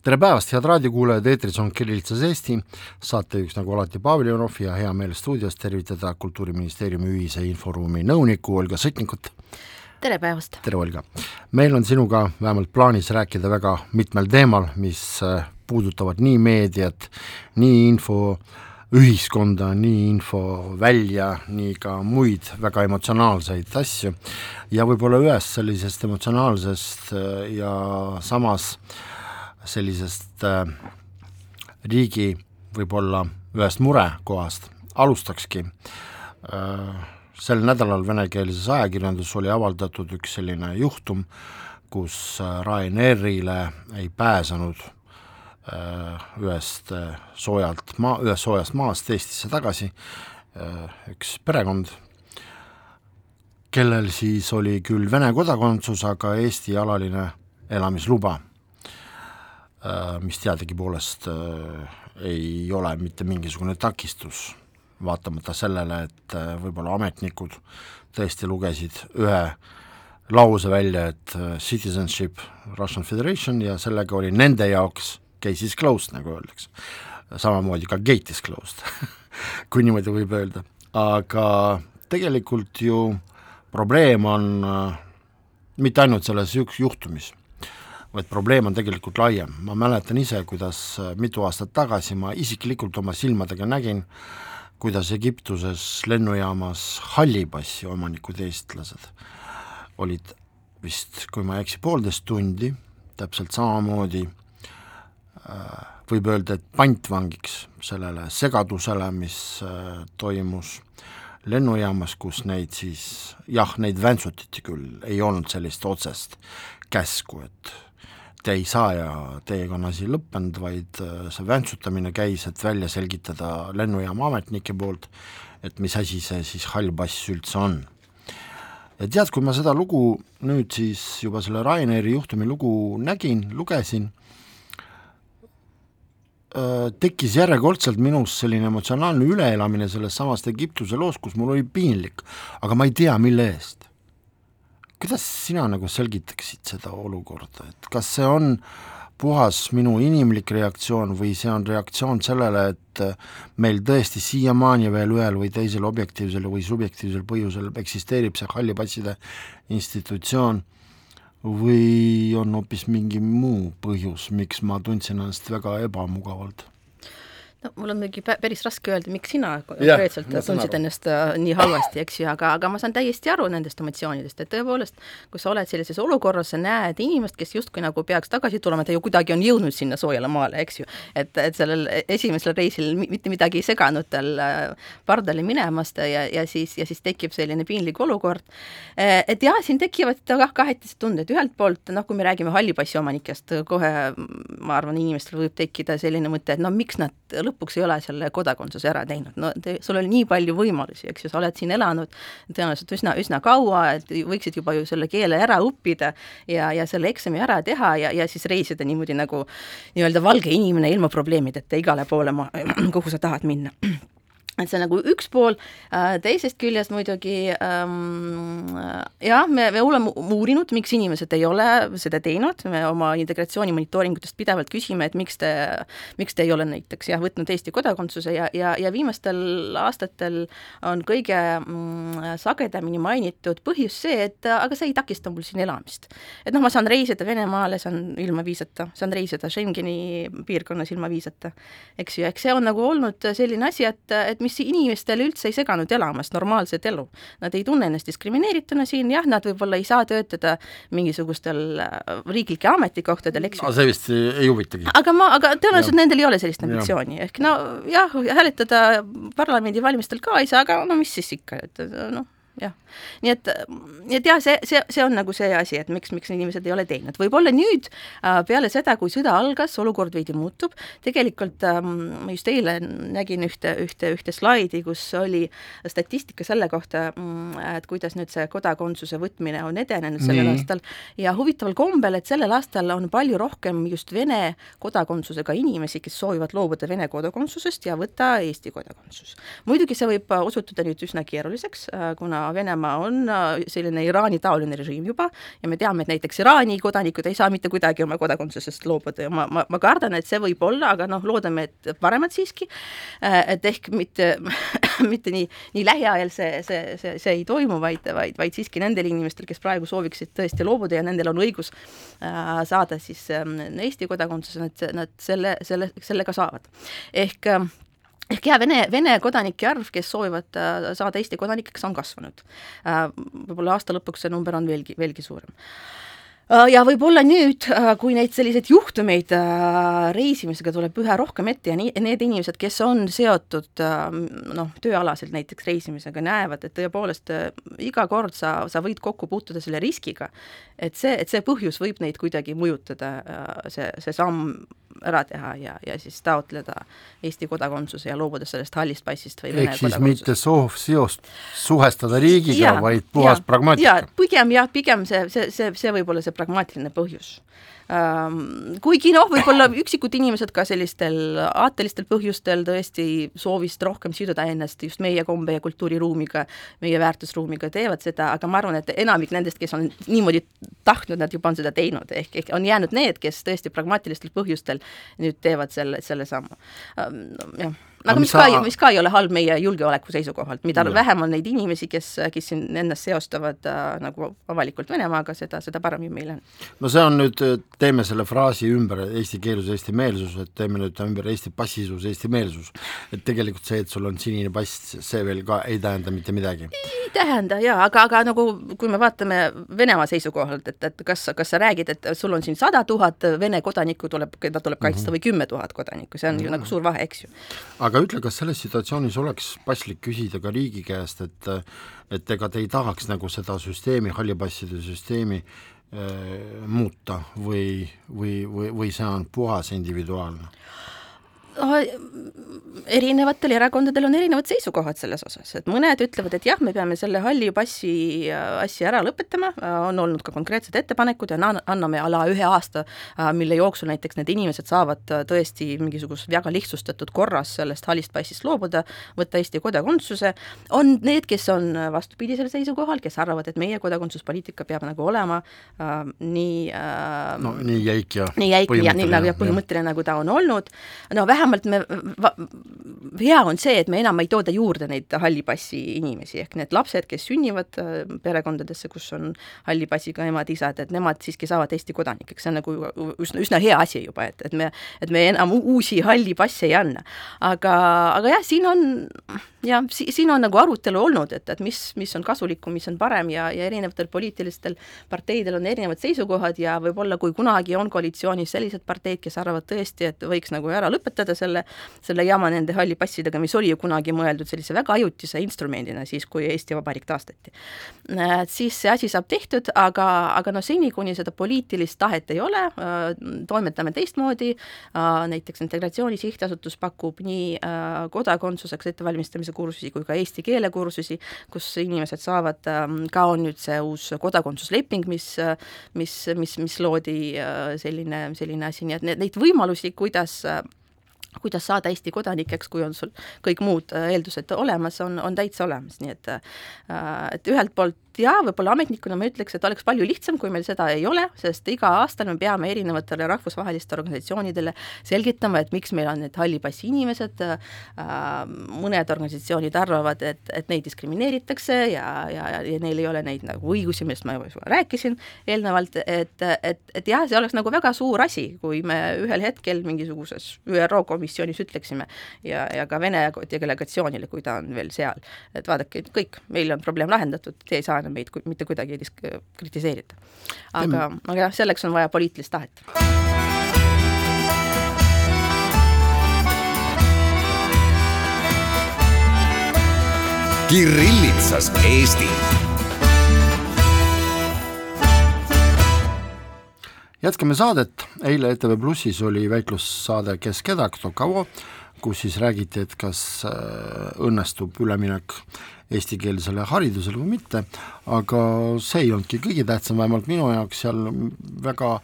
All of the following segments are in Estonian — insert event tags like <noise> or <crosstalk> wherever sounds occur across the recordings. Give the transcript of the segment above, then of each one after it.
tere päevast, head raadiokuulajad, eetris on Kirillitsas Eesti, saatejuhiks nagu alati Pavel Jonov ja hea meel stuudios tervitada Kultuuriministeeriumi ühise inforuumi nõunikku Olga Sõtnikut. tere päevast! tere, Olga! meil on sinuga vähemalt plaanis rääkida väga mitmel teemal, mis äh, puudutavad nii meediat, nii info ühiskonda, nii info välja, nii ka muid väga emotsionaalseid asju ja võib-olla ühest sellisest emotsionaalsest äh, ja samas äh, sellisest äh, riigi võib-olla ühest murekohast alustakski äh,. sel nädalal venekeelses ajakirjanduses oli avaldatud üks selline juhtum, kus äh, Ryanairile ei pääsenud ühest soojalt maa, ühest soojast maast Eestisse tagasi üks perekond, kellel siis oli küll Vene kodakondsus, aga Eesti alaline elamisluba mis teadagi poolest äh, ei ole mitte mingisugune takistus, vaatamata sellele, et äh, võib-olla ametnikud tõesti lugesid ühe lause välja, et citizenship Russian Federation ja sellega oli nende jaoks case is closed, nagu öeldakse. samamoodi ka gate is closed <laughs> kui niimoodi võib öelda, aga tegelikult ju probleem on äh, mitte ainult selles üks juhtumis vaid probleem on tegelikult laiem, ma mäletan ise, kuidas äh, mitu aastat tagasi ma isiklikult oma silmadega nägin, kuidas Egiptuses lennujaamas hallipassi omanikud, eestlased, olid vist, kui ma ei eksi, poolteist tundi täpselt samamoodi äh, võib öelda, et pantvangiks sellele segadusele, mis äh, toimus lennujaamas, kus neid siis, jah, neid väntsutati küll, ei olnud sellist otsest käsku, et te ei saa ja teiega on asi lõppenud, vaid äh, see väntsutamine käis, et välja selgitada lennujaama ametnike poolt, et mis asi see siis hall pass üldse on. ja tead, kui ma seda lugu nüüd siis juba selle Ryanairi juhtumi lugu nägin, lugesin, äh, tekkis järjekordselt minus selline emotsionaalne üleelamine sellest samast Egiptuse loost, kus mul oli piinlik, aga ma ei tea, mille eest kuidas sina nagu selgitaksid seda olukorda, et kas see on puhas minu inimlik reaktsioon või see on reaktsioon sellele, et meil tõesti siiamaani veel ühel või teisel objektiivsel või subjektiivsel põhjusel eksisteerib see halli passide institutsioon või on hoopis mingi muu põhjus, miks ma tundsin ennast väga ebamugavalt no mul on muidugi päris raske öelda, miks sina konkreetselt tundsid ennast äh, nii halvasti, eks ju, aga, aga ma saan täiesti aru nendest emotsioonidest, et tõepoolest, kui sa oled sellises olukorras, sa näed inimest, kes justkui nagu peaks tagasi tulema, ta ju kuidagi on jõudnud sinna soojale maale, eks ju. et, et sellel esimesel reisil mitte midagi ei seganud tal äh, pardale minemast ja, ja siis, ja siis tekib selline piinlik olukord. Äh, et jah, siin tekivad kah kahetised tunded, ühelt poolt noh, kui me räägime halli passi omanikest, kohe ma arvan, inimestel võib tekkida selline mõte, et no miks nad lõpuks ei ole selle kodakondsuse ära teinud, no te, sul oli nii palju võimalusi, eks ju, sa oled siin elanud tõenäoliselt üsna, üsna kaua, et võiksid juba ju selle keele ära õppida ja, ja selle eksami ära teha ja, ja siis reisida niimoodi nagu nii-öelda valge inimene ilma probleemideta igale poole, kuhu sa tahad minna et see on nagu üks pool, äh, teisest küljest muidugi ähm, jah, me, me oleme uurinud, miks inimesed ei ole seda teinud, me oma integratsiooni monitooringutest pidevalt küsime, et miks te, miks te ei ole näiteks jah, võtnud Eesti kodakondsuse ja, ja, ja viimastel aastatel on kõige mm, sagedamini mainitud põhjus see, et aga see ei takista mul siin elamist. et noh, ma saan reisida Venemaale, saan ilma viisata, saan reisida Schengeni piirkonnas ilma viisata, eks ju, eks see on nagu olnud selline asi, et, et mis mis inimestele üldse ei seganud elamast normaalset elu. Nad ei tunne ennast diskrimineerituna siin, jah, nad võib-olla ei saa töötada mingisugustel äh, riiklike ametikohtadel, eks ju. no see vist ei huvitagi. aga ma, aga tõenäoliselt nendel ei ole sellist ambitsiooni, ehk no jah, hääletada parlamendivalimistel ka ei saa, aga no mis siis ikka, et noh jah. nii et, nii et jah, see, see, see on nagu see asi, et miks, miks inimesed ei ole teinud, võib-olla nüüd äh, peale seda, kui sõda algas, olukord veidi muutub, tegelikult ähm, ma just eile nägin ühte, ühte, ühte slaidi, kus oli statistika selle kohta, mm, et kuidas nüüd see kodakondsuse võtmine on edenenud sellel Nii. aastal ja huvitaval kombel, et sellel aastal on palju rohkem just Vene kodakondsusega inimesi, kes soovivad loobuda Vene kodakondsusest ja võtta Eesti kodakondsus. muidugi see võib osutuda nüüd üsna keeruliseks, äh, kuna Venemaa on äh, selline Iraani-taoline režiim juba ja me teame, et näiteks Iraani kodanikud ei saa mitte kuidagi oma kodakondsusest loobuda ja ma, ma, ma kardan, et see võib olla, aga noh, loodame, et paremad siiski, äh, et ehk mitte <clears throat> mitte nii, nii lähiajal see, see, see, see ei toimu, vaid, vaid, vaid siiski nendel inimestel, kes praegu sooviksid tõesti loobuda ja nendel on õigus äh, saada siis äh, Eesti kodakondsuse, nad, nad selle, selle, sellega saavad. ehk äh, ehk jaa, Vene, Vene kodanike arv, kes soovivad äh, saada Eesti kodanikeks, on kasvanud äh,. Võib-olla aasta lõpuks see number on veelgi, veelgi suurem äh, ja võib-olla nüüd, kui neid selliseid juhtumeid reisimisega tuleb üha rohkem ette ja nii, need inimesed, kes on seotud noh, tööalaselt näiteks reisimisega, näevad, et tõepoolest iga kord sa, sa võid kokku puutuda selle riskiga, et see, et see põhjus võib neid kuidagi mõjutada, see, see samm ära teha ja, ja siis taotleda Eesti kodakondsuse ja loobuda sellest hallist passist või Vene kodakondsusest. mitte soov seost suhestada riigiga, vaid puhas pragmaatika. pigem jah, pigem see, see, see, see võib olla see pragmaatiline põhjus kuigi noh, võib-olla üksikud inimesed ka sellistel aatelistel põhjustel tõesti soovist rohkem siduda ennast just meie kombe- ja kultuuriruumiga, meie väärtusruumiga, teevad seda, aga ma arvan, et enamik nendest, kes on niimoodi tahtnud, nad juba on seda teinud, ehk, ehk on jäänud need, kes tõesti pragmaatilistel põhjustel nüüd teevad selle, selle sammu. Ähm, jah aga mis sa... ka, mis ka ei ole halb meie julgeoleku seisukohalt, mida ja. vähem on neid inimesi, kes, kes siin ennast seostavad äh, nagu avalikult Venemaaga, seda, seda parem ju meil on. no see on nüüd, teeme selle fraasi ümber, eesti keelsus, eesti meelsus, et teeme nüüd ümber eesti passisus, eesti meelsus. et tegelikult see, et sul on sinine pass, see veel ka ei tähenda mitte midagi. ei tähenda jaa, aga, aga nagu kui me vaatame Venemaa seisukohalt, et, et kas, kas sa räägid, et sul on siin sada tuhat Vene kodanikku tuleb, keda tuleb kaitsta mm -hmm. või kümme tuhat kodanikku, see on mm -hmm. ju nagu suur vahe, eks ju aga ütle, kas selles situatsioonis oleks paslik küsida ka riigi käest, et et ega te ei tahaks nagu seda süsteemi, hallipasside süsteemi äh, muuta või, või, või, või see on puhas individuaalne? Erinevatel erakondadel on erinevad seisukohad selles osas, et mõned ütlevad, et jah, me peame selle halli passi asja ära lõpetama, on olnud ka konkreetsed ettepanekud ja anname ala ühe aasta, mille jooksul näiteks need inimesed saavad tõesti mingisugust väga lihtsustatud korras sellest hallist passist loobuda, võtta Eesti kodakondsuse, on need, kes on vastupidisel seisukohal, kes arvavad, et meie kodakondsuspoliitika peab nagu olema äh, nii äh, no nii jäik ja nii jäik ja nii nagu põhimõtteline, nagu ta on olnud, no vähemalt vähemalt me, hea on see, et me enam ei tooda juurde neid halli passi inimesi, ehk need lapsed, kes sünnivad äh, perekondadesse, kus on halli passiga emad-isad, et nemad siiski saavad Eesti kodanikeks, see on nagu üsna, üsna hea asi juba, et, et me, et me enam uusi halli passe ei anna. aga, aga jah, siin on jah, si-, siin on nagu arutelu olnud, et, et mis, mis on kasulikum, mis on parem ja, ja erinevatel poliitilistel parteidel on erinevad seisukohad ja võib-olla kui kunagi on koalitsioonis sellised parteid, kes arvavad tõesti, et võiks nagu ära lõpetada selle, selle jama nende halli passidega, mis oli ju kunagi mõeldud sellise väga ajutise instrumendina siis, kui Eesti Vabariik taastati. siis see asi saab tehtud, aga, aga noh, seni, kuni seda poliitilist tahet ei ole, toimetame teistmoodi, näiteks Integratsiooni Sihtasutus pakub nii kodakondsuseks ettevalmistamise kursusi kui ka eesti keele kursusi, kus inimesed saavad, ähm, ka on nüüd see uus kodakondsusleping, mis, mis, mis, mis loodi äh, selline, selline asi, nii et neid võimalusi, kuidas kuidas saada Eesti kodanikeks, kui on sul kõik muud äh, eeldused olemas, on, on täitsa olemas, nii et äh, et ühelt poolt jaa, võib-olla ametnikuna ma ütleks, et oleks palju lihtsam, kui meil seda ei ole, sest iga aastal me peame erinevatele rahvusvahelistele organisatsioonidele selgitama, et miks meil on need halli passi inimesed äh,, mõned organisatsioonid arvavad, et, et neid diskrimineeritakse ja, ja, ja neil ei ole neid nagu õigusi, millest ma juba rääkisin eelnevalt, et, et, et jah, see oleks nagu väga suur asi, kui me ühel hetkel mingisuguses ÜRO komisjonis ütleksime ja, ja ka Vene delegatsioonile, kui ta on veel seal, et vaadake, kõik, meil on probleem lahendatud, te ei saa enam meid mitte kuidagi kritiseerida. aga, aga jah, selleks on vaja poliitilist tahet. Kirillitsas Eesti. jätkame saadet, eile ETV Plussis oli väitlussaade Kes keda, kto kaua, kus siis räägiti, et kas äh, õnnestub üleminek eestikeelsele haridusele või mitte, aga see ei olnudki kõige tähtsam, vähemalt minu jaoks seal väga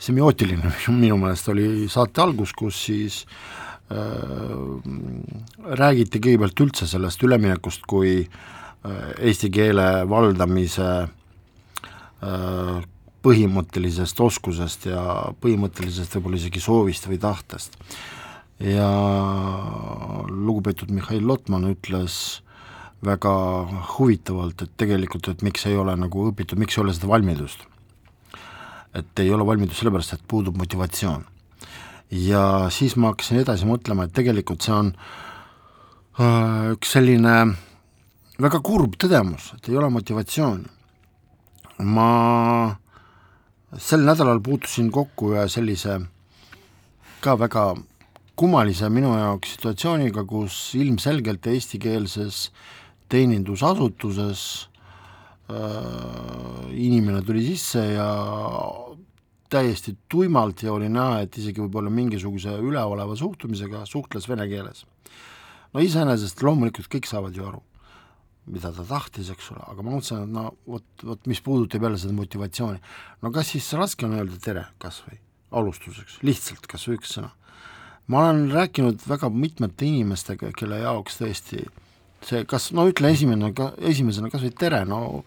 semiootiline <laughs> minu meelest oli saate algus, kus siis äh, räägiti kõigepealt üldse sellest üleminekust kui äh, eesti keele valdamise äh, põhimõttelisest oskusest ja põhimõttelisest võib-olla isegi soovist või tahtest. ja lugupeetud Mihhail Lotman ütles väga huvitavalt, et tegelikult, et miks ei ole nagu õpitud, miks ei ole seda valmidust. et ei ole valmidust sellepärast, et puudub motivatsioon. ja siis ma hakkasin edasi mõtlema, et tegelikult see on äh, üks selline väga kurb tõdemus, et ei ole motivatsiooni. ma sel nädalal puutusin kokku ühe sellise ka väga kummalise minu jaoks situatsiooniga, kus ilmselgelt eestikeelses teenindusasutuses äh, inimene tuli sisse ja täiesti tuimalt ja oli näha, et isegi võib-olla mingisuguse üleoleva suhtumisega suhtles vene keeles. no iseenesest loomulikult kõik saavad ju aru, mida ta tahtis, eks ole, aga ma mõtlesin, et no vot, vot mis puudutab jälle seda motivatsiooni, no kas siis raske on öelda tere kas või alustuseks, lihtsalt kas või üks sõna. ma olen rääkinud väga mitmete inimestega, kelle jaoks tõesti see, kas no ütle esimene, esimesena kas või tere, no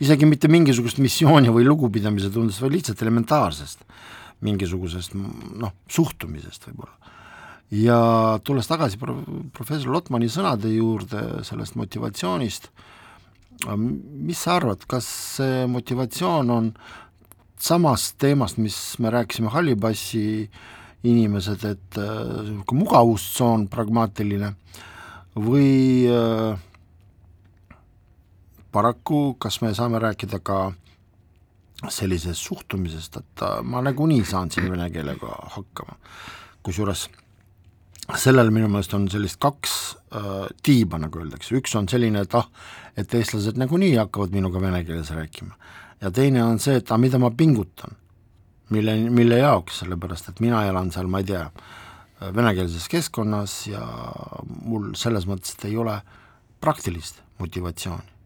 isegi mitte mingisugust missiooni või lugupidamise tundest, vaid lihtsalt elementaarsest mingisugusest noh, suhtumisest võib-olla. Ja tulles tagasi pro-, professor Lotmani sõnade juurde sellest motivatsioonist, mis sa arvad, kas see motivatsioon on samast teemast, mis me rääkisime hallipassi inimesed, et niisugune äh, mugavustsoon, pragmaatiline, või äh, paraku, kas me saame rääkida ka sellisest suhtumisest, et äh, ma nagunii saan siin vene keelega hakkama, kusjuures sellel minu meelest on sellist kaks äh, tiiba, nagu öeldakse, üks on selline, et ah, et eestlased nagunii hakkavad minuga vene keeles rääkima. ja teine on see, et ah, mida ma pingutan, mille, mille jaoks, sellepärast et mina elan seal, ma ei tea, venekeelses keskkonnas ja mul selles mõttes, et ei ole praktilist motivatsiooni.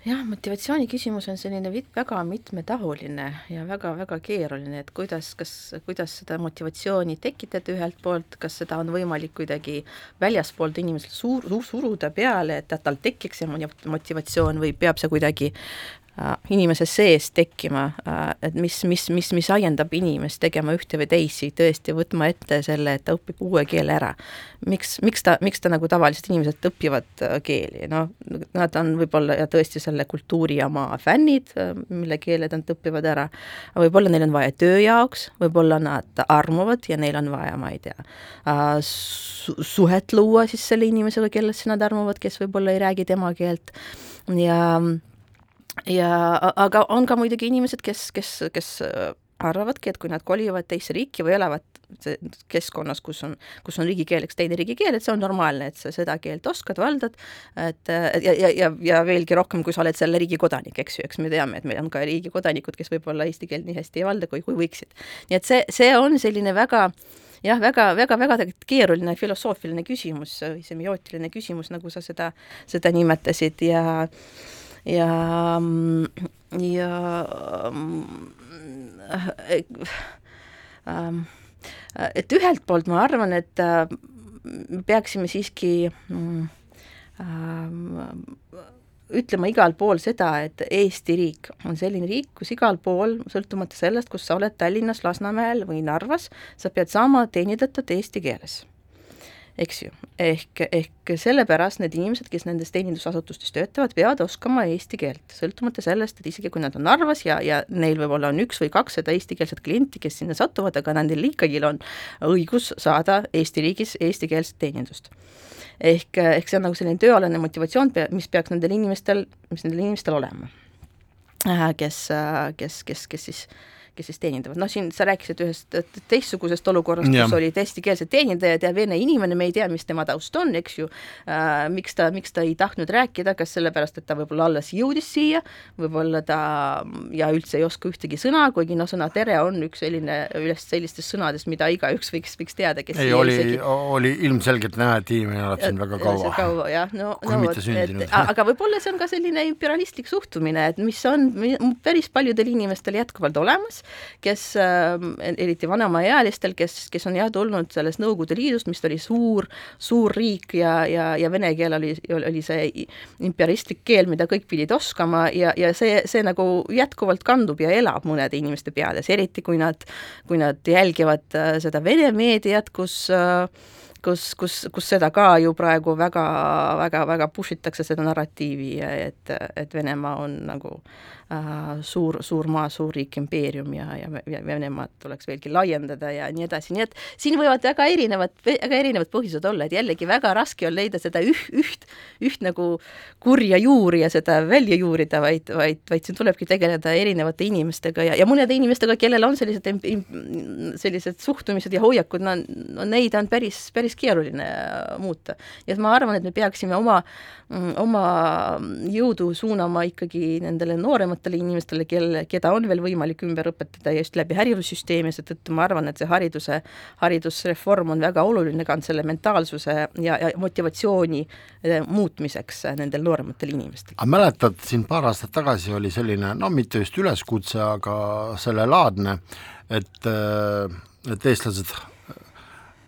Jah, motivatsiooni küsimus on selline väga mitmetahuline ja väga-väga keeruline, et kuidas, kas, kuidas seda motivatsiooni tekitada ühelt poolt, kas seda on võimalik kuidagi väljaspoolt inimesele suur, suruda peale, et tal tekiks see motivatsioon või peab see kuidagi Äh, inimese sees tekkima, äh, et mis, mis, mis, mis ajendab inimest tegema ühte või teisi, tõesti võtma ette selle, et ta õpib uue keele ära. miks, miks ta, miks ta nagu tavaliselt inimesed õpivad äh, keeli, noh, nad on võib-olla ja tõesti selle kultuuri ja maa fännid, mille keeled nad õpivad ära, võib-olla neil on vaja töö jaoks, võib-olla nad armuvad ja neil on vaja, ma ei tea, su suhet luua siis selle inimesega, kellesse nad armuvad, kes võib-olla ei räägi tema keelt ja ja aga on ka muidugi inimesed, kes, kes, kes äh, arvavadki, et kui nad kolivad teise riiki või elavad keskkonnas, kus on, kus on riigikeeleks teine riigikeel, et see on normaalne, et sa seda keelt oskad, valdad, et ja, ja, ja, ja veelgi rohkem, kui sa oled selle riigi kodanik, eks ju, eks me teame, et meil on ka riigi kodanikud, kes võib-olla eesti keelt nii hästi ei valda, kui, kui võiksid. nii et see, see on selline väga jah, väga, väga, väga keeruline filosoofiline küsimus, semiootiline küsimus, nagu sa seda, seda nimetasid ja ja, ja ähm, et ühelt poolt ma arvan, et äh, peaksime siiski mm, ähm, ütlema igal pool seda, et Eesti riik on selline riik, kus igal pool, sõltumata sellest, kus sa oled Tallinnas, Lasnamäel või Narvas, sa pead saama teenindatud eesti keeles eks ju. ehk, ehk sellepärast need inimesed, kes nendes teenindusasutustes töötavad, peavad oskama eesti keelt, sõltumata sellest, et isegi kui nad on Narvas ja, ja neil võib-olla on üks või kakssada eestikeelset klienti, kes sinna satuvad, aga nendel ikkagi on õigus saada Eesti riigis eestikeelset teenindust ehk, ehk see on nagu selline tööalane motivatsioon, mis peaks nendel inimestel, mis nendel inimestel olema. Äh, kes, kes, kes, kes siis kes siis teenindavad, noh siin sa rääkisid ühest teistsugusest olukorrast, kus olid eestikeelsed teenindajad ja vene inimene, me ei tea, mis tema taust on, eks ju. Äh,, miks ta, miks ta ei tahtnud rääkida, kas sellepärast, et ta võib-olla alles jõudis siia, võib-olla ta ja üldse ei oska ühtegi sõna, kuigi noh, sõna tere on üks selline ühest sellistest sõnadest, mida igaüks võiks, võiks teada, kes ei, oli, oli ilmselgelt näha, et inimene elab siin väga kaua. kaua jah, no, no vot, et aga võib-olla see on ka selline imperialistlik suhtumine, et mis on päris paljudel inimestel jätkuvalt olemas, kes äh, eriti vanemaealistel, kes, kes on jah tulnud sellest Nõukogude Liidust, mis oli suur, suur riik ja, ja, ja vene keel oli, oli see imperialistlik keel, mida kõik pidid oskama ja, ja see, see nagu jätkuvalt kandub ja elab mõnede inimeste peades, eriti kui nad, kui nad jälgivad äh, seda Vene meediat, kus äh, kus, kus, kus seda ka ju praegu väga, väga, väga push itakse, seda narratiivi, et, et Venemaa on nagu äh, suur, suur maa, suur riik, impeerium ja, ja, ja Venemaad tuleks veelgi laiendada ja nii edasi, nii et siin võivad väga erinevad, väga erinevad põhjused olla, et jällegi väga raske on leida seda üht, üht, üht nagu kurja juuri ja seda välja juurida, vaid, vaid, vaid siin tulebki tegeleda erinevate inimestega ja, ja mõnede inimestega, kellel on sellised, sellised suhtumised ja hoiakud, no, no neid on päris, päris keeruline muuta. ja ma arvan, et me peaksime oma, oma jõudu suunama ikkagi nendele noorematele inimestele, kel, keda on veel võimalik ümber õpetada just läbi haridussüsteemi, seetõttu ma arvan, et see hariduse, haridusreform on väga oluline ka selle mentaalsuse ja, ja motivatsiooni eh, muutmiseks nendel noorematel inimestel. aga mäletad, siin paar aastat tagasi oli selline, no mitte just üleskutse, aga sellelaadne, et, et eestlased,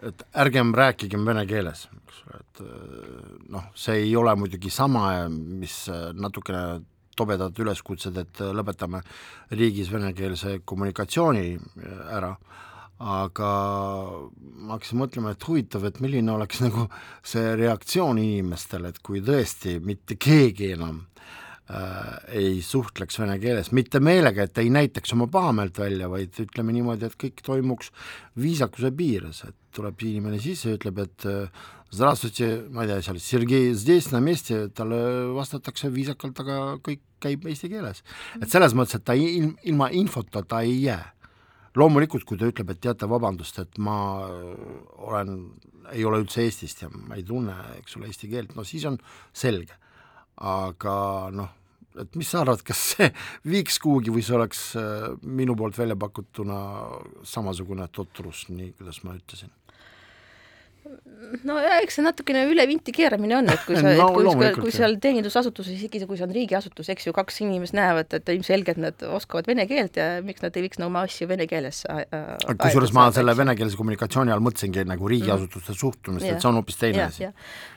et ärgem rääkigem vene keeles, eks ole, et eh, noh, see ei ole muidugi sama, mis natukene tobedad üleskutsed, et lõpetame riigis venekeelse kommunikatsiooni äh, ära, aga ma hakkasin mõtlema, et huvitav, et milline oleks nagu see reaktsioon inimestel, et kui tõesti mitte keegi enam äh, ei suhtleks vene keeles, mitte meelega, et ei näitaks oma pahameelt välja, vaid ütleme niimoodi, et kõik toimuks viisakuse piires, et tuleb inimene sisse, ütleb, et äh, Здравствуйте, ma ei tea, seal Sergei здесь на месте, talle vastatakse viisakalt, aga kõik käib eesti keeles. et selles mõttes, et ta ilm, ilma infota ta ei jää. loomulikult, kui ta ütleb, et teate, vabandust, et ma olen, ei ole üldse Eestist ja ma ei tunne, eks ole, eesti keelt, no siis on selge. aga noh, et mis sa arvad, kas see viiks kuhugi või see oleks äh, minu poolt välja pakutuna samasugune totrus, nii kuidas ma ütlesin? No ja eks see natukene üle vinti keeramine on, et kui sa <laughs> no,, et kui, kui seal teenindusasutuses, isegi kui see on riigiasutus, eks ju, kaks inimest näevad, et ilmselgelt nad oskavad vene keelt ja miks nad ei võiks no oma asju vene keeles äh, kusjuures ma selle venekeelse kommunikatsiooni all mõtlesingi nagu riigiasutuste mm. suhtumist, et see on hoopis teine asi.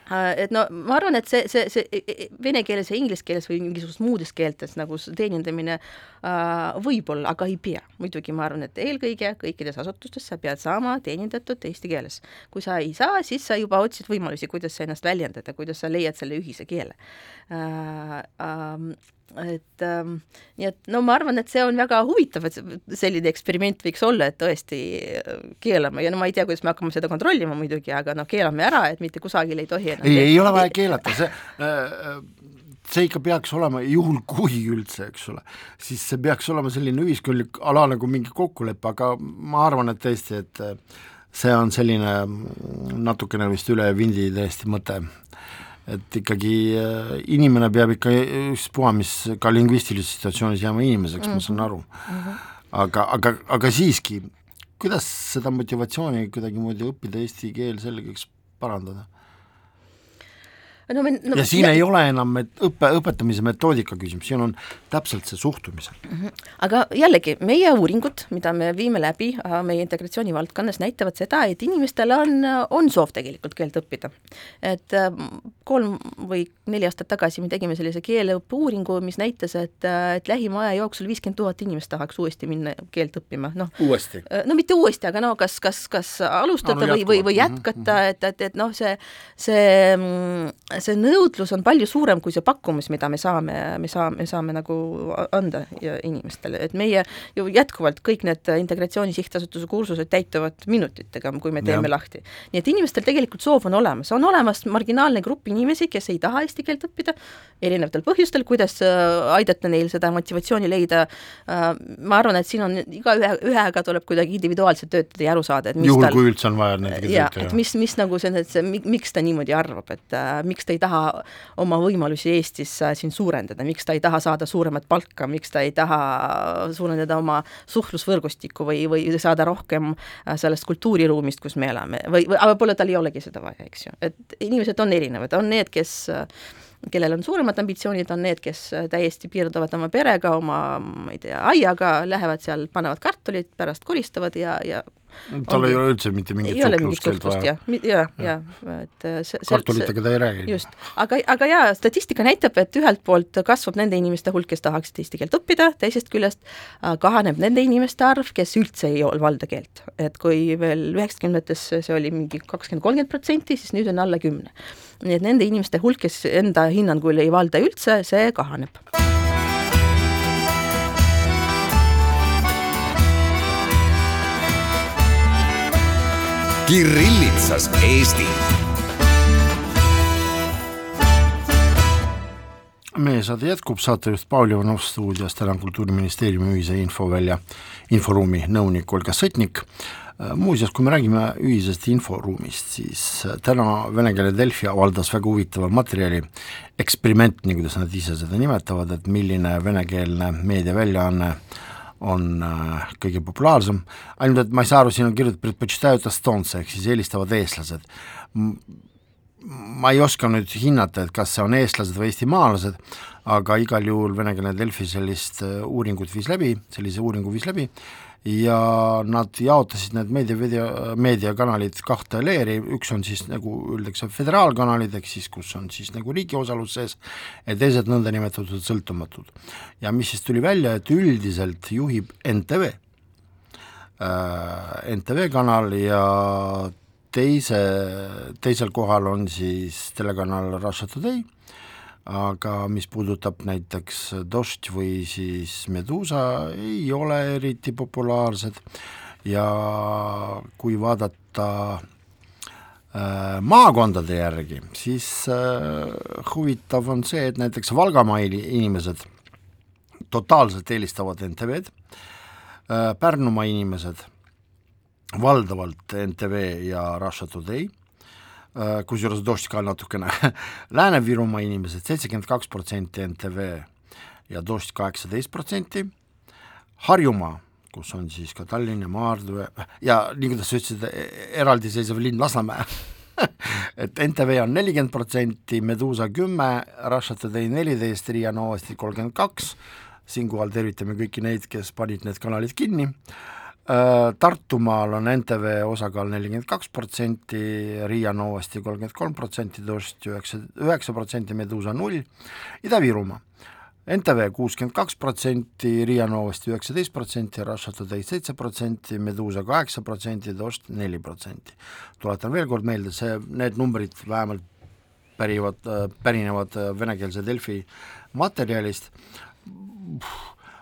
Äh, et no ma arvan, et see, see, see e, e, vene keeles ja inglise keeles või mingisugustes muudes keeltes nagu teenindamine äh, võib-olla, aga ei pea. muidugi ma arvan, et eelkõige kõikides asutustes sa pead saama teenindatud eesti keeles. kui sa ei saa, siis sa juba otsid võimalusi, kuidas sa ennast väljendada, kuidas sa leiad selle ühise keele äh,. Äh, et ähm, nii et no ma arvan, et see on väga huvitav, et selline eksperiment võiks olla, et tõesti äh, keelame ja no ma ei tea, kuidas me hakkame seda kontrollima muidugi, aga noh, keelame ära, et mitte kusagil ei tohi enam ei, ei ole vaja keelata, see äh, see ikka peaks olema, juhul kui üldse, eks ole, siis see peaks olema selline ühiskondlik ala nagu mingi kokkulepe, aga ma arvan, et tõesti, et äh, see on selline natukene vist üle vindi tõesti mõte et ikkagi äh, inimene peab ikka ükspuha, mis ka lingvistilises situatsioonis jääma inimeseks mm, -hmm. ma saan aru mm. -hmm. aga, aga, aga siiski, kuidas seda motivatsiooni kuidagimoodi õppida eesti keel selgeks parandada? No me no, ja siin ja... ei ole enam õppe, õpetamise metoodika küsimus, siin on täpselt see suhtumise mm. -hmm. aga jällegi, meie uuringud, mida me viime läbi äh, meie integratsiooni valdkonnas, näitavad seda, et inimestel on, on soov tegelikult keelt õppida. et äh, kolm või neli aastat tagasi me tegime sellise keeleõppe uuringu, mis näitas, et, äh, et lähima aja jooksul viiskümmend tuhat inimest tahaks uuesti minna keelt õppima, noh. uuesti? no mitte uuesti, aga no kas, kas, kas alustada no, no, või, või, või jätkata mm, -hmm. et, et, et noh, see, see mm, see nõudlus on palju suurem kui see pakkumus, mida me saame, me saame, me saame nagu anda inimestele, et meie ju jätkuvalt kõik need Integratsiooni Sihtasutuse kursused täituvad minutitega, kui me teeme ja. lahti. nii et inimestel tegelikult soov on olemas, on olemas marginaalne grupp inimesi, kes ei taha eesti keelt õppida, erinevatel põhjustel, kuidas äh, aidata neil seda motivatsiooni leida, äh, ma arvan, et siin on igaühe, ühega tuleb kuidagi individuaalselt töötada ja aru saada, et mis juhul tal, kui üldse on vaja nendega töötada. et mis, mis nagu see, see, miks ta niimoodi arvab, et äh, miks ta ei taha oma võimalusi Eestis äh, siin suurendada, miks ta ei taha saada suuremat palka, miks ta ei taha suurendada oma suhtlusvõrgustikku või, või saada rohkem äh, sellest kultuuriruumist, kus me elame? Või, või aga võib-olla tal ei olegi seda vaja, eks ju, et inimesed on erinevad, on need, kes kellel on suuremad ambitsioonid, on need, kes täiesti piirduvad oma perega, oma, ma ei tea, aiaga, lähevad seal, panevad kartulit, pärast koristavad ja, ja tal ei ole üldse mitte mingit suhtlust vaja. ja, ja, ja, et äh, see kartulitega ta ei räägi. just, aga, aga jaa, statistika näitab, et ühelt poolt kasvab nende inimeste hulk, kes tahaksid eesti keelt õppida, teisest küljest äh, kahaneb nende inimeste arv, kes üldse ei valda keelt. et kui veel üheksakümnendates see oli mingi kakskümmend, kolmkümmend protsenti, siis nüüd on alla kümne. nii et nende inimeste hulk, kes enda hinnangul ei valda üldse, see kahaneb Kirillitsas Eesti. meie saade jätkub, saatejuht Paul Ivanov stuudios, tänan Kultuuriministeeriumi ühise infovälja inforuumi nõunik Olga Sõtnik. muuseas, kui me räägime ühisest inforuumist, siis täna vene keele Delfi avaldas väga huvitava materjali, eksperiment, nii kuidas nad ise seda nimetavad, et milline venekeelne meediaväljaanne on äh, kõige populaarsem, ainult et ma ei saa aru, siin on kirjutatud предпочитают эстонцы ehk siis eelistavad eestlased. ma ei oska nüüd hinnata, et kas see on eestlased või eestimaalased, aga igal juhul venekeelne Delfi sellist äh, uuringut viis läbi, sellise uuringu viis läbi ja nad jaotasid need meedia, meediakanalid kahte leeri, üks on siis nagu öeldakse föderaalkanalid, ehk siis kus on siis nagu riigi osalus sees, ja teised nõndanimetatud sõltumatud. ja mis siis tuli välja, et üldiselt juhib NTV äh,, NTV kanal ja teise, teisel kohal on siis telekanal Russia Today aga mis puudutab näiteks Dost või siis Medusa, ei ole eriti populaarsed. Ja kui vaadata äh, maakondade järgi, siis äh, huvitav on see, et näiteks Valgamaa inimesed totaalselt eelistavad NTV-d äh,, Pärnumaa inimesed valdavalt NTV ja Russia Today. Äh, kusjuures Dožd ka natukene. <laughs> Lääne-Virumaa inimesed seitsekümmend kaks protsenti NTV ja Dožd kaheksateist protsenti, Harjumaa, kus on siis ka Tallinn ja Maardu ja nii, kuidas sa ütlesid, e-, eraldiseisev linn Lasnamäe. <laughs> Et NTV on nelikümmend protsenti, Medusa kümme, Russia Today neliteist, Riia Novosti kolmkümmend kaks, siinkohal tervitame kõiki neid, kes panid need kanalid kinni Tartumaal on NTV osakaal nelikümmend kaks protsenti, Riia Novosti kolmkümmend kolm protsenti, Dost üheksa, üheksa protsenti, Medusa null, Ida-Virumaa NTV kuuskümmend kaks protsenti, Riia Novosti üheksateist protsenti, Russia Today seitse protsenti, Medusa kaheksa protsenti, Dost neli protsenti. tuletan veel kord meelde, see, need numbrid vähemalt pärivad, pärinevad venekeelse Delfi materjalist,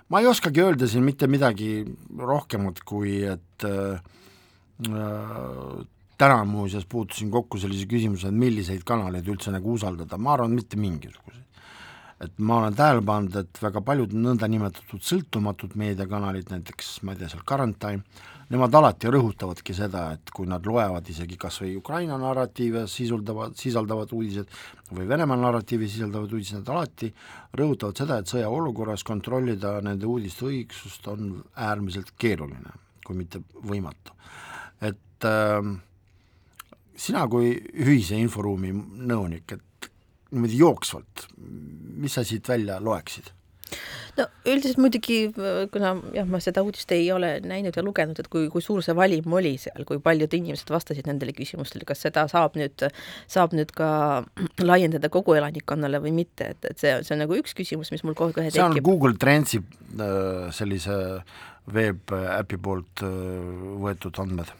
ma ei oskagi öelda siin mitte midagi rohkemat, kui et äh, äh, täna muuseas puutusin kokku sellise küsimuse, et milliseid kanaleid üldse nagu usaldada, ma arvan, mitte mingisuguseid. et ma olen tähele pannud, et väga paljud nõndanimetatud sõltumatud meediakanalid, näiteks ma ei tea, seal Quarantine, nemad alati rõhutavadki seda, et kui nad loevad isegi kas või Ukraina narratiive sisaldavad, sisaldavad uudised või Venemaa narratiivi sisaldavad uudised, nad alati rõhutavad seda, et sõjaolukorras kontrollida nende uudiste õigsust on äärmiselt keeruline, kui mitte võimatu. et äh, sina kui ühise inforuumi nõunik, et niimoodi jooksvalt, mis sa siit välja loeksid? No üldiselt muidugi, kuna jah, ma seda uudist ei ole näinud ja lugenud, et kui, kui suur see valim oli seal, kui paljud inimesed vastasid nendele küsimustele, kas seda saab nüüd, saab nüüd ka <clears throat> laiendada kogu elanikkonnale või mitte, et, et see, see on nagu üks küsimus, mis mul kohe kohe tekib. see on Google Trendsi äh, sellise veebiäpi poolt võetud andmed.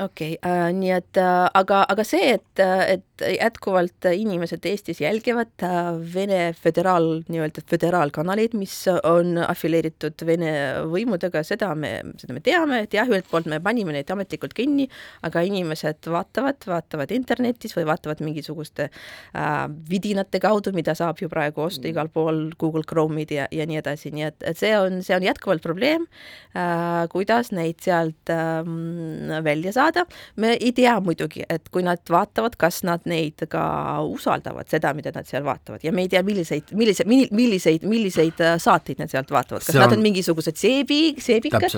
Okei okay. uh,, nii et uh, aga, aga see, et, et jätkuvalt inimesed Eestis jälgivad Vene föderaal, nii-öelda föderaalkanaleid, mis on afilieeritud Vene võimudega, seda me, seda me teame, et jah, ühelt poolt me panime neid ametlikult kinni, aga inimesed vaatavad, vaatavad internetis või vaatavad mingisuguste uh, vidinate kaudu, mida saab ju praegu osta mm. igal pool, Google Chrome'id ja, ja nii edasi, nii et, et see on, see on jätkuvalt probleem uh,, kuidas neid sealt uh, välja saada. me ei tea muidugi, et kui nad vaatavad, kas nad neid ka usaldavad, seda, mida nad seal vaatavad. Ja me ei tea, milliseid, millise, milliseid, milliseid äh, saateid nad sealt vaatavad, kas on... nad on mingisugused seebi, seebikad,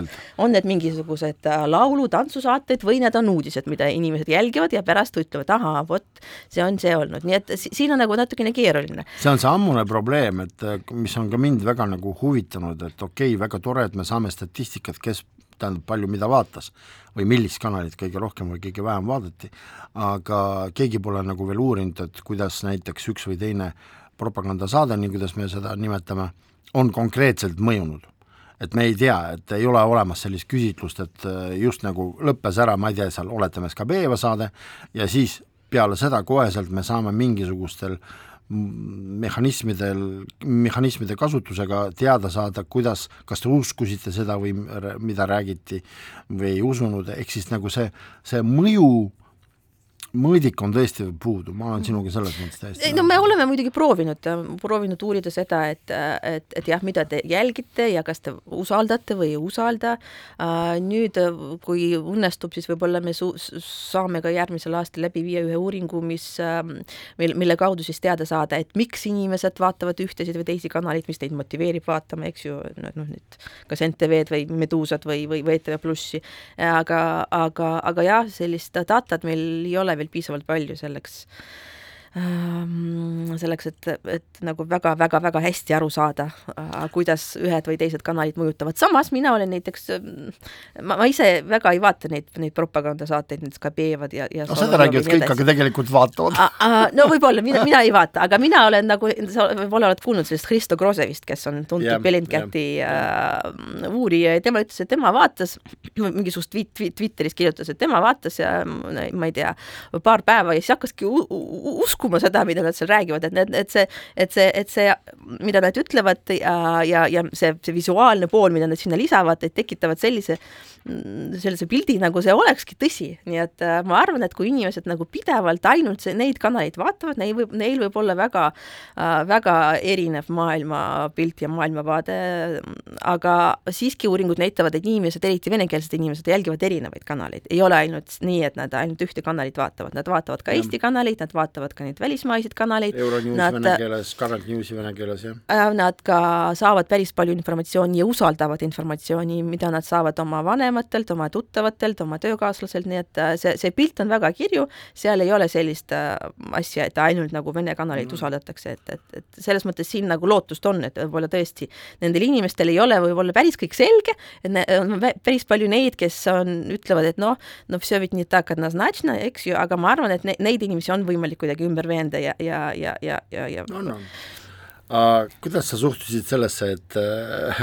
on need mingisugused äh, laulu, tantsusaated või need on uudised, mida inimesed jälgivad ja pärast ütlevad, ahaa, vot see on see olnud, nii et siin on nagu natukene keeruline. see on see ammune probleem, et äh, mis on ka mind väga nagu huvitanud, et okei okay,, väga tore, et me saame statistikat, kes tähendab, palju mida vaatas või millist kanalit kõige rohkem või kõige vähem vaadati, aga keegi pole nagu veel uurinud, et kuidas näiteks üks või teine propagandasaade, nii kuidas me seda nimetame, on konkreetselt mõjunud. et me ei tea, et ei ole olemas sellist küsitlust, et äh, just nagu lõppes ära, ma ei tea, seal oletame SKB-va saade ja siis peale seda koheselt me saame mingisugustel äh, mehhanismidel, mehhanismide kasutusega teada saada, kuidas, kas te uskusite seda või mida räägiti või ei usunud, ehk siis nagu see, see mõju mõõdik on tõesti puudu, ma olen sinuga selles mõttes täiesti no me oleme muidugi proovinud, proovinud uurida seda, et, et, et jah, mida te jälgite ja kas te usaldate või ei usalda. nüüd, kui õnnestub, siis võib-olla me su-, saame ka järgmisel aastal läbi viia ühe uuringu, mis, mil, mille kaudu siis teada saada, et miks inimesed vaatavad ühtesid või teisi kanaleid, mis neid motiveerib vaatama, eks ju, noh, nüüd kas NTV-d või Medusat või, või, või ETV Plussi. aga, aga, aga jah, sellist datat meil ei ole veel piisavalt palju selleks selleks, et, et nagu väga-väga-väga hästi aru saada, äh, kuidas ühed või teised kanalid mõjutavad. samas mina olen näiteks, ma, ma ise väga ei vaata neid, neid propagandasaateid, need Skabejevad ja, ja no seda räägivad kõik, aga tegelikult vaatavad. no võib-olla, mina, <laughs> mina ei vaata, aga mina olen nagu, sa võib-olla oled kuulnud sellest Hristo Grozevist, kes on tuntud yeah, Bellingcati yeah. äh, uurija ja tema ütles, et tema vaatas, mingisugust tweet, tweet, Twitteris kirjutas, et tema vaatas ja ma ei tea, paar päeva ja siis hakkaski uskuma uskuma seda, mida nad seal räägivad, et need, et see, et see, et see, mida nad ütlevad ja, ja, ja see, see visuaalne pool, mida nad sinna lisavad, et tekitavad sellise sellise pildi, nagu see olekski tõsi, nii et äh, ma arvan, et kui inimesed nagu pidevalt ainult see, neid kanaleid vaatavad, neil võib, neil võib olla väga äh,, väga erinev maailmapilt ja maailmavaade, aga siiski uuringud näitavad, et inimesed, eriti venekeelsed inimesed, jälgivad erinevaid kanaleid, ei ole ainult nii, et nad ainult ühte kanalit vaatavad, nad vaatavad ka ja. Eesti kanaleid, nad vaatavad ka neid välismaiseid kanaleid. Euronews nad, vene keeles, Current Newsi vene keeles, jah äh,. Nad ka saavad päris palju informatsiooni ja usaldavad informatsiooni, mida nad saavad oma vanematelt vanematelt, oma tuttavatelt, oma töökaaslaselt, nii et äh, see, see pilt on väga kirju, seal ei ole sellist äh, asja, et ainult nagu Vene kanaleid mm. usaldatakse, et, et, et selles mõttes siin nagu lootust on, et võib-olla tõesti nendel inimestel ei ole võib-olla päris kõik selge, et on päris palju neid, kes on, ütlevad, et noh, no все ведь не так однозначно, eks ju, aga ma arvan, et ne, neid inimesi on võimalik kuidagi ümber veenda ja, ja, ja, ja, ja, ja no, no kuidas sa suhtusid sellesse, et, äh,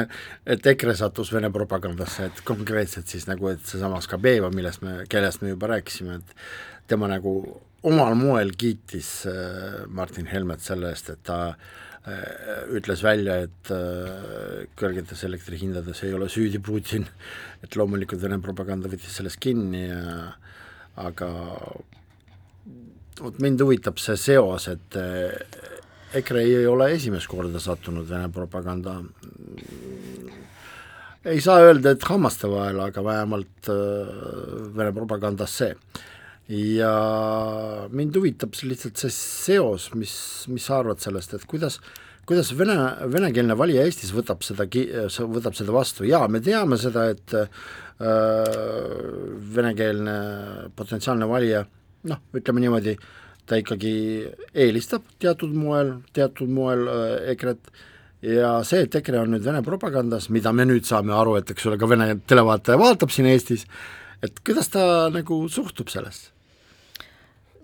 et EKRE sattus Vene propagandasse, et konkreetselt siis nagu, et seesama Skabeva, millest me, kellest me juba rääkisime, et tema nagu omal moel kiitis äh, Martin Helmet selle eest, et ta äh, ütles välja, et kõrgetes elektrihindades ei ole süüdi Putin, et loomulikult Vene propaganda võttis sellest kinni ja aga vot mind huvitab see seos, et EKRE ei ole esimest korda sattunud Vene propaganda ei saa öelda, et hammaste vahele, aga vähemalt äh, Vene propagandasse. ja mind huvitab lihtsalt see seos, mis, mis sa arvad sellest, et kuidas kuidas vene, venekeelne valija Eestis võtab seda, võtab seda vastu, jaa, me teame seda, et äh, venekeelne potentsiaalne valija noh, ütleme niimoodi äh,, ta ikkagi eelistab teatud moel, teatud moel äh, EKRE-t ja see, et EKRE on nüüd Vene propagandas, mida me nüüd saame aru, et eks ole, ka Vene televaataja vaatab siin Eestis, et kuidas ta nagu suhtub sellesse?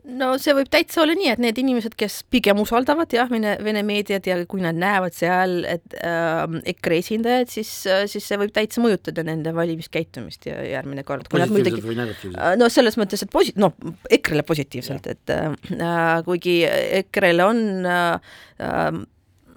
No see võib täitsa olla nii, et need inimesed, kes pigem usaldavad jah, Vene, Vene meediat ja kui nad näevad seal, et äh, EKRE esindajad, siis, siis see võib täitsa mõjutada nende valimiskäitumist ja järgmine kord. positiivselt muidugi, või negatiivselt? no selles mõttes, et posi-, noh, EKRE-le positiivselt, et äh, kuigi EKRE-l on äh,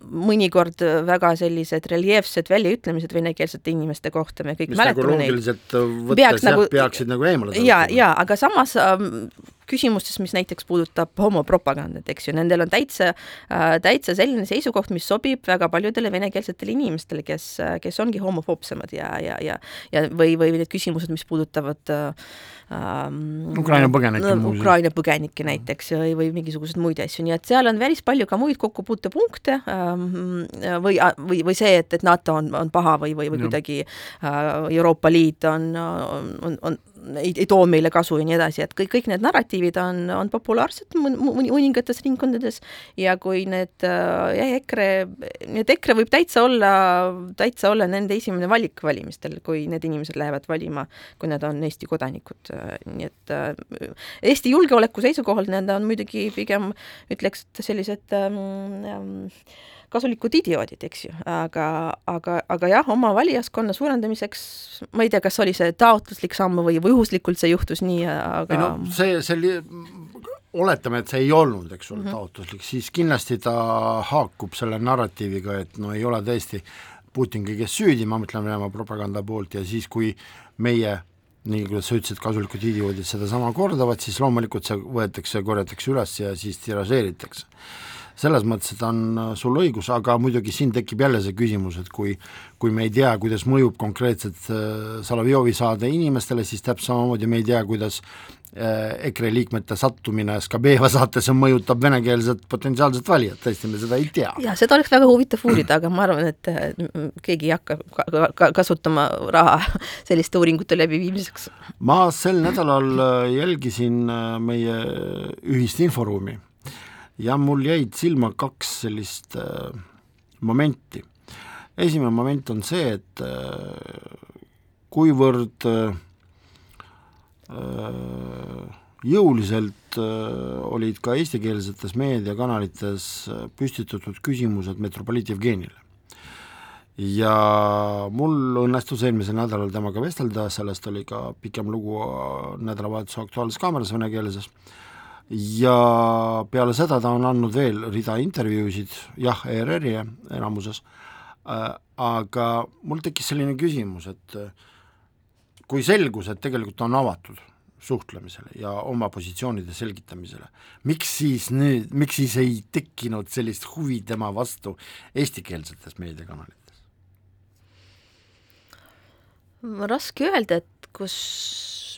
mõnikord väga sellised reljeefsed väljaütlemised venekeelsete inimeste kohta, me kõik mis mäletame nagu loogiliselt võttes peaks, jah nagu,, peaksid nagu eemale ja, ja aga samas ähm, küsimustes, mis näiteks puudutab homopropagandat, eks ju, nendel on täitsa äh,, täitsa selline seisukoht, mis sobib väga paljudele venekeelsetele inimestele, kes, kes ongi homofoobsemad ja, ja, ja ja või, või need küsimused, mis puudutavad äh, ähm, Ukraina põgenikke no, Ukraina põgenikke näiteks või, või mingisuguseid muid asju, nii et seal on päris palju ka muid kokkupuutepunkte ähm, või, või, või see, et, et NATO on, on paha või, või, või kuidagi äh, Euroopa Liit on, on, on, ei, ei too meile kasu ja nii edasi, et kõik, kõik need narratiivid on, on populaarsed mõningates ringkondades. Ja kui need äh, EKRE, nii et EKRE võib täitsa olla, täitsa olla nende esimene valik valimistel, kui need inimesed lähevad valima, kui nad on Eesti kodanikud, nii et äh, Eesti julgeoleku seisukohalt need on muidugi pigem ütleks, et sellised ähm, ähm, kasulikud idioodid, eks ju, aga, aga, aga jah, oma valijaskonna suurendamiseks, ma ei tea, kas oli see taotluslik samm või, või juhuslikult see juhtus nii, aga ei no see, see oli, oletame, et see ei olnud, eks ole mm, -hmm. taotluslik, siis kindlasti ta haakub selle narratiiviga, et no ei ole tõesti Putin kõiges süüdi, ma mõtlen Venemaa propaganda poolt ja siis, kui meie nii kuidas sa ütlesid, kasulikud idioodid sedasama kordavad, siis loomulikult see võetakse, korjatakse üles ja siis tiražeeritakse selles mõttes, et on äh, sul õigus, aga muidugi siin tekib jälle see küsimus, et kui kui me ei tea, kuidas mõjub konkreetselt äh, Solovjovi saade inimestele, siis täpselt samamoodi me ei tea, kuidas äh, EKRE liikmete sattumine Skabeva <laughs> saatesse mõjutab venekeelset potentsiaalset valijat, tõesti, me seda ei tea. jaa, seda oleks väga huvitav uurida, aga ma arvan, et keegi ei hakka ka, ka, kasutama raha <laughs> selliste uuringute läbiviimiseks. ma sel nädalal jälgisin meie ühist inforuumi ja mul jäid silma kaks sellist äh, momenti. esimene moment on see, et äh, kuivõrd äh, jõuliselt äh, olid ka eestikeelsetes meediakanalites äh, püstitatud küsimused metropoliit Jevgenile. ja mul õnnestus eelmisel nädalal temaga vestelda, sellest oli ka pikem lugu äh, nädalavahetuse Aktuaalses Kaameras venekeelses, ja peale seda ta on andnud veel rida intervjuusid, jah, ERR-i enamuses äh,, aga mul tekkis selline küsimus, et äh, kui selgus, et tegelikult on avatud suhtlemisele ja oma positsioonide selgitamisele, miks siis nüüd, miks siis ei tekkinud sellist huvi tema vastu eestikeelsetes meediakanalites? raske öelda, et kus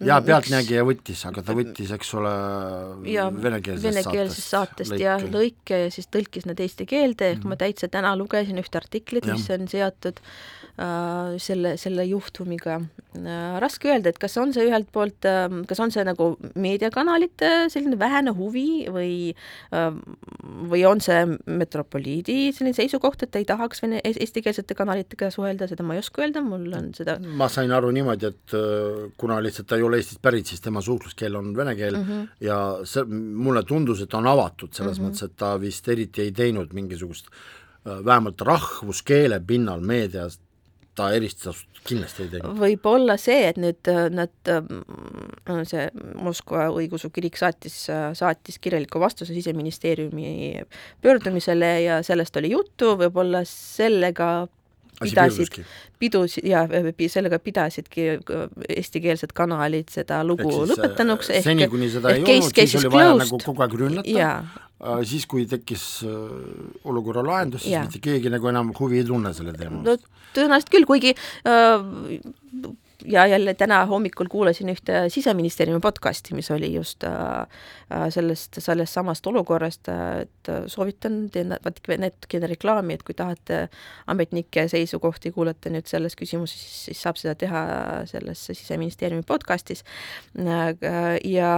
jaa, Pealtnägija võttis, aga ta võttis, eks ole, venekeelsest venekeelsest saatest, saatest ja lõike ja siis tõlkis need eesti keelde, ehk mm -hmm. ma täitsa täna lugesin ühte artiklit, mis on seotud äh, selle, selle juhtumiga äh,. raske öelda, et kas on see ühelt poolt äh,, kas on see nagu meediakanalite selline vähene huvi või äh, või on see metropoliidi selline seisukoht, et ei tahaks vene, eestikeelsete kanalitega suhelda, seda ma ei oska öelda, mul on seda ma sain aru niimoodi, et äh, kuna lihtsalt ta ei ole Eestist pärit, siis tema suhtluskeel on vene keel mm -hmm. ja see, mulle tundus, et ta on avatud selles mm -hmm. mõttes, et ta vist eriti ei teinud mingisugust äh, vähemalt rahvuskeele pinnal meedias ta eristust kindlasti ei teinud. võib olla see, et nüüd äh, nad, äh, see Moskva õigeusu kirik saatis, saatis kirjaliku vastuse Siseministeeriumi pöördumisele ja sellest oli juttu, võib-olla sellega pidasid, pidusid ja sellega pidasidki eestikeelsed kanalid seda lugu ehk siis, lõpetanuks. Äh, seni, kuni seda ei olnud, siis oli vaja closed. nagu kogu aeg rünnata, äh, siis kui tekkis äh, olukorra lahendus, siis ja. mitte keegi nagu enam huvi ei tunne selle teema vastu no,. tõenäoliselt küll, kuigi äh, ja jälle täna hommikul kuulasin ühte Siseministeeriumi podcasti, mis oli just äh, äh sellest, sellest samast olukorrast, et soovitan, teen natukene reklaami, et kui tahate ametnike seisukohti kuulata nüüd selles küsimuses, siis, siis saab seda teha selles Siseministeeriumi podcastis äh, ja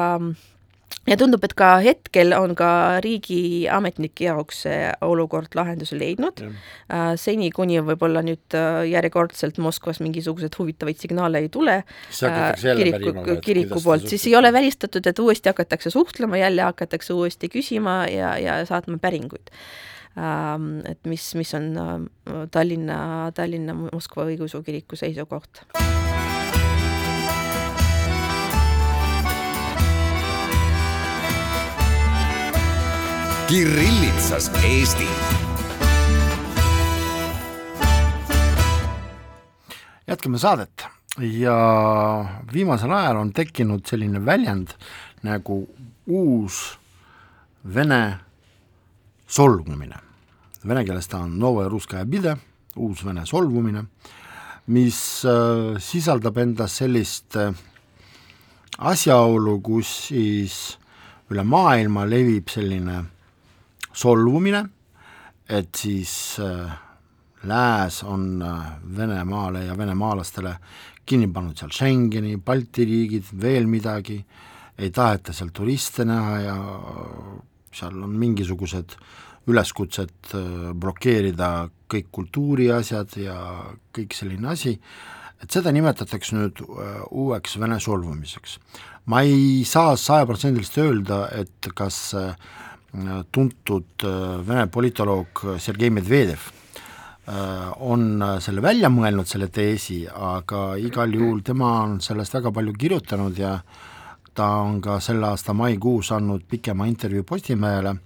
ja tundub, et ka hetkel on ka riigiametnike jaoks see olukord lahenduse leidnud. Äh, seni, kuni võib-olla nüüd äh, järjekordselt Moskvas mingisuguseid huvitavaid signaale ei tule äh, kiriku, kiriku poolt, siis ei ole välistatud, et uuesti hakatakse suhtlema, jälle hakatakse uuesti küsima ja, ja saatma päringuid ähm, et mis, mis on Tallinna, Tallinna Moskva õigeusu kiriku seisukoht. Kirillitsas Eesti. jätkame saadet ja viimasel ajal on tekkinud selline väljend nagu uus vene solvumine. Vene keeles ta on Novoje Ruskaja Bide, uus vene solvumine, mis äh, sisaldab endas sellist äh, asjaolu, kus siis üle maailma levib selline solvumine, et siis äh, lääs on äh, Venemaale ja venemaalastele kinni pannud seal Schengeni, Balti riigid, veel midagi, ei taheta seal turiste näha ja seal on mingisugused üleskutsed äh, blokeerida kõik kultuuriasjad ja kõik selline asi, et seda nimetatakse nüüd uueks Vene solvumiseks. ma ei saa sajaprotsendiliselt öelda, et kas äh, tuntud äh, Vene politoloog Sergei Medvedev äh, on äh, selle välja mõelnud, selle teesi, aga igal juhul tema on sellest väga palju kirjutanud ja ta on ka selle aasta maikuus andnud pikema intervjuu Postimehele,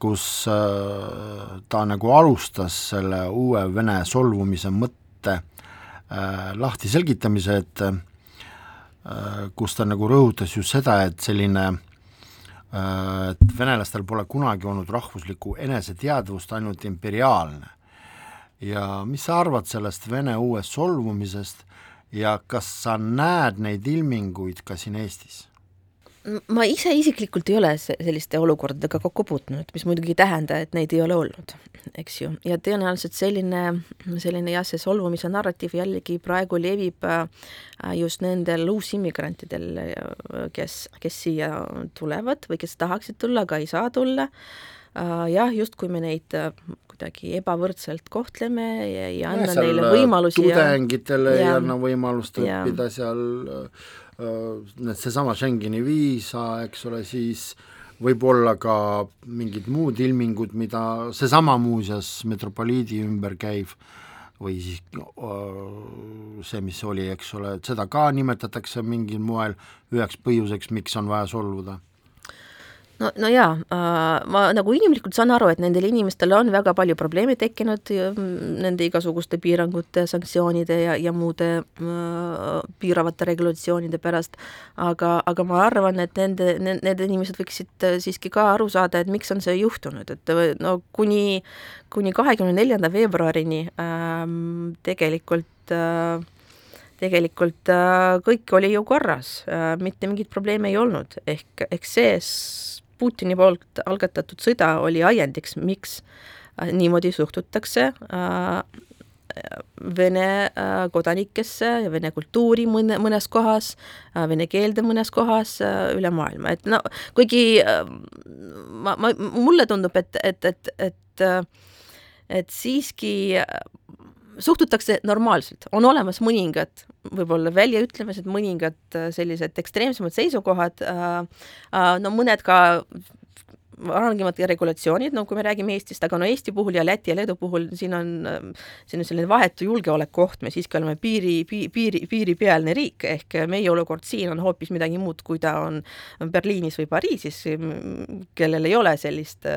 kus ta nagu alustas selle uue Vene solvumise mõtte lahti selgitamise, et kus ta nagu rõhutas just seda, et selline et venelastel pole kunagi olnud rahvuslikku eneseteadvust, ainult imperiaalne. ja mis sa arvad sellest Vene uuest solvumisest ja kas sa näed neid ilminguid ka siin Eestis? Ma ise isiklikult ei ole selliste olukordadega kokku puutunud, mis muidugi ei tähenda, et neid ei ole olnud, eks ju, ja tõenäoliselt selline, selline jah, see solvumise narratiiv jällegi praegu levib äh, just nendel uusimmigrantidel, kes, kes siia tulevad või kes tahaksid tulla, aga ei saa tulla. Äh, jah, justkui me neid äh, kuidagi ebavõrdselt kohtleme ja ei anna ja, neile võimalusi. tudengitele ja, ei anna võimalust õppida seal Äh, seesama Schengeni viisa, eks ole, siis võib-olla ka mingid muud ilmingud, mida seesama muuseas metropoliidi ümber käiv või siis äh, see, mis oli, eks ole, et seda ka nimetatakse mingil moel üheks põhjuseks, miks on vaja solvuda no, no jaa äh,, ma nagu inimlikult saan aru, et nendel inimestel on väga palju probleeme tekkinud nende igasuguste piirangute, sanktsioonide ja, ja muude äh, piiravate regulatsioonide pärast, aga, aga ma arvan, et nende, need inimesed võiksid siiski ka aru saada, et miks on see juhtunud, et no kuni, kuni kahekümne neljanda veebruarini äh, tegelikult äh, tegelikult äh, kõik oli ju korras äh,, mitte mingeid probleeme ei olnud, ehk, ehk see Putini poolt algatatud sõda oli ajendiks, miks äh, niimoodi suhtutakse äh, Vene äh, kodanikesse ja vene kultuuri mõne, mõnes kohas, vene keelde mõnes kohas üle maailma, et no kuigi ma, ma, mulle tundub, et, et, et, et et siiski suhtutakse normaalselt, on olemas mõningad võib-olla väljaütlemised, mõningad äh, sellised ekstreemsemad seisukohad, äh, äh, no mõned ka rangemad regulatsioonid, no kui me räägime Eestist, aga no Eesti puhul ja Läti ja Leedu puhul siin on, siin on selline vahetu julgeolekuoht, me siiski oleme piiri, piiri, piiripealne riik, ehk meie olukord siin on hoopis midagi muud, kui ta on Berliinis või Pariisis, kellel ei ole sellist,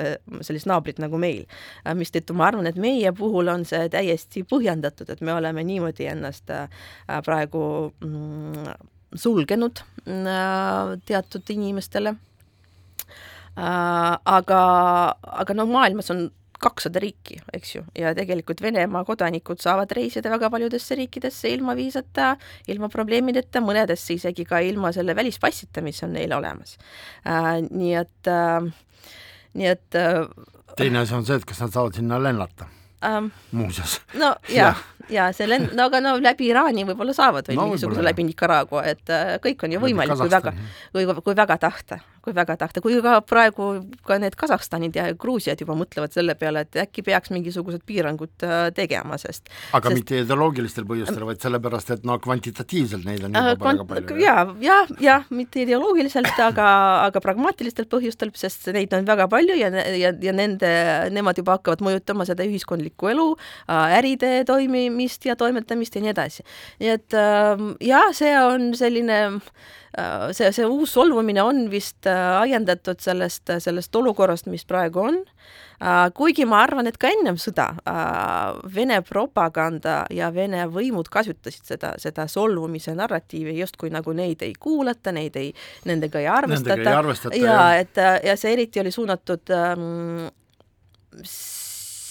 sellist naabrit nagu meil. mistõttu ma arvan, et meie puhul on see täiesti põhjendatud, et me oleme niimoodi ennast äh, praegu mm, sulgenud äh, teatud inimestele Äh, aga, aga noh, maailmas on kakssada riiki, eks ju, ja tegelikult Venemaa kodanikud saavad reisida väga paljudesse riikidesse ilma viisata, ilma probleemideta, mõnedesse isegi ka ilma selle välispassita, mis on neil olemas äh,. nii et äh,, nii et äh, teine asi on see, et kas nad saavad sinna lennata ähm, muuseas. no ja, <laughs> ja see lend-, no aga no läbi Iraani võib-olla saavad või no, mingisuguse läbi Nicaragua, et äh, kõik on ju võimalik, kui väga, kui, kui väga tahta kui väga tahta, kui ka praegu ka need Kasahstanid ja Gruusiad juba mõtlevad selle peale, et äkki peaks mingisugused piirangud äh, tegema, sest aga sest, mitte ideoloogilistel põhjustel, vaid sellepärast, et no kvantitatiivselt neid on juba väga palju. jaa, jah, jah, mitte ideoloogiliselt, aga, aga pragmaatilistel põhjustel, sest neid on väga palju ja, ja, ja nende, nemad juba hakkavad mõjutama seda ühiskondlikku elu, äh, äride toimimist ja toimetamist ja nii edasi. nii et ähm, jah, see on selline äh, see, see uus solvumine on vist äh, ajendatud sellest, sellest olukorrast, mis praegu on. Äh, kuigi ma arvan, et ka ennem sõda Vene propaganda ja Vene võimud kasutasid seda, seda solvumise narratiivi justkui nagu neid ei kuulata, neid ei, nendega ei arvestata. Ja et ja see eriti oli suunatud ähm,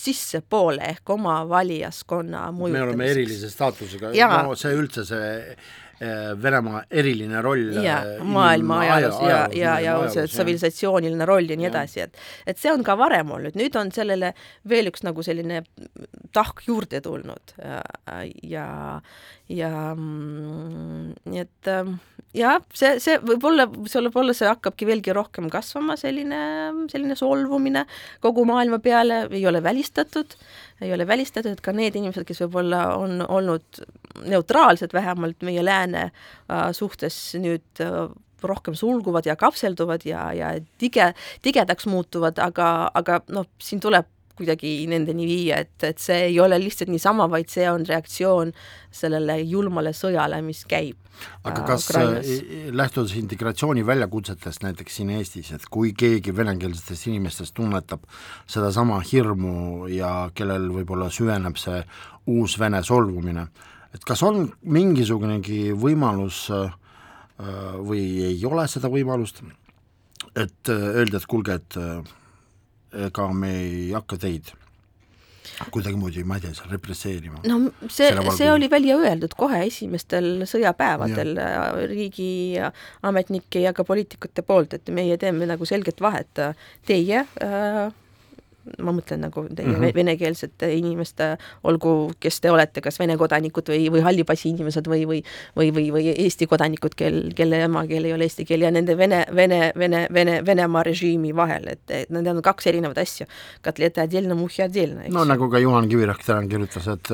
sissepoole ehk oma valijaskonna mõjutamiseks. me oleme erilise staatusega, no see üldse, see Venemaa eriline roll ja eh, maailma ajaloos ja, ja, ja, ja see tsivilisatsiooniline roll ja nii edasi, et et see on ka varem olnud, nüüd on sellele veel üks nagu selline tahk juurde tulnud ja, ja, ja mm, nii et ähm, jah, see, see võib-olla, see võib-olla see hakkabki veelgi rohkem kasvama, selline, selline solvumine kogu maailma peale, ei ole välistatud, ei ole välistatud, et ka need inimesed, kes võib-olla on olnud neutraalsed vähemalt meie lääne äh, suhtes nüüd äh, rohkem sulguvad ja kapselduvad ja, ja tige, tigedaks muutuvad, aga, aga noh, siin tuleb kuidagi nendeni viia, et, et see ei ole lihtsalt niisama, vaid see on reaktsioon sellele julmale sõjale, mis käib. aga äh, kas Ukrainas. lähtudes integratsiooni väljakutsetest näiteks siin Eestis, et kui keegi venekeelsetest inimestest tunnetab sedasama hirmu ja kellel võib-olla süveneb see uus vene solvumine, et kas on mingisugunegi võimalus äh, või ei ole seda võimalust, et öelda, et kuulge, et ega me ei hakka teid kuidagimoodi, ma ei tea, seal represseerima. no see, see oli välja öeldud kohe esimestel sõjapäevadel ja. Äh, riigiametnike ja ka poliitikute poolt, et meie teeme nagu selget vahet, teie äh, ma mõtlen nagu teie mm -hmm. venekeelsete inimeste, olgu, kes te olete, kas Vene kodanikud või, või halli passi inimesed või, või või, või, või Eesti kodanikud, kel, kelle emakeel ei ole eesti keel ja nende Vene, Vene, Vene, Vene, Venemaa režiimi vahel, et, et need on kaks erinevat asja. Kotleta отдельно, muhhi отдельно, eks. no nagu ka Juhan Kivirähk täna kirjutas, et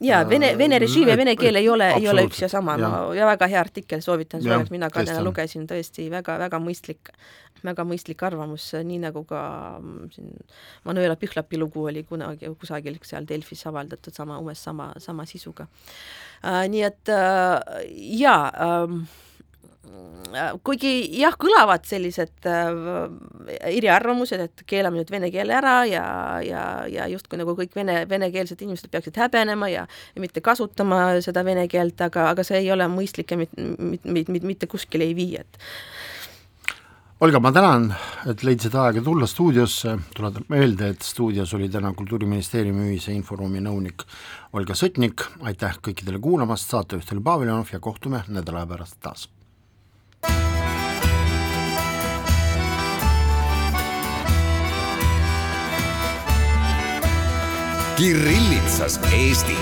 jaa, vene, vene režiim ja vene keel ei ole, ei ole üks ja sama, no ja väga hea artikkel, soovitan sulle, mina ka täna lugesin, tõesti väga-väga mõistlik, väga mõistlik arvamus, nii nagu ka mm, siin Manuela Pihlapi lugu oli kunagi kusagil seal Delfis avaldatud sama, umbes sama, sama sisuga äh,. nii et äh, jaa äh, kuigi jah, kõlavad sellised äh, eriarvamused, et keelame nüüd vene keele ära ja, ja, ja justkui nagu kõik vene, venekeelsed inimesed peaksid häbenema ja, ja mitte kasutama seda vene keelt, aga, aga see ei ole mõistlik ja mitte mit, mit, mit, mitte kuskile ei vii, et Olga, ma tänan, et leidsid aega tulla stuudiosse, tuletan meelde, et stuudios oli täna Kultuuriministeeriumi ühise inforuumi nõunik Olga Sõtnik, aitäh kõikidele kuulamast, saatejuht oli Pavel Janov ja kohtume nädala pärast taas. Kirillitsas Eesti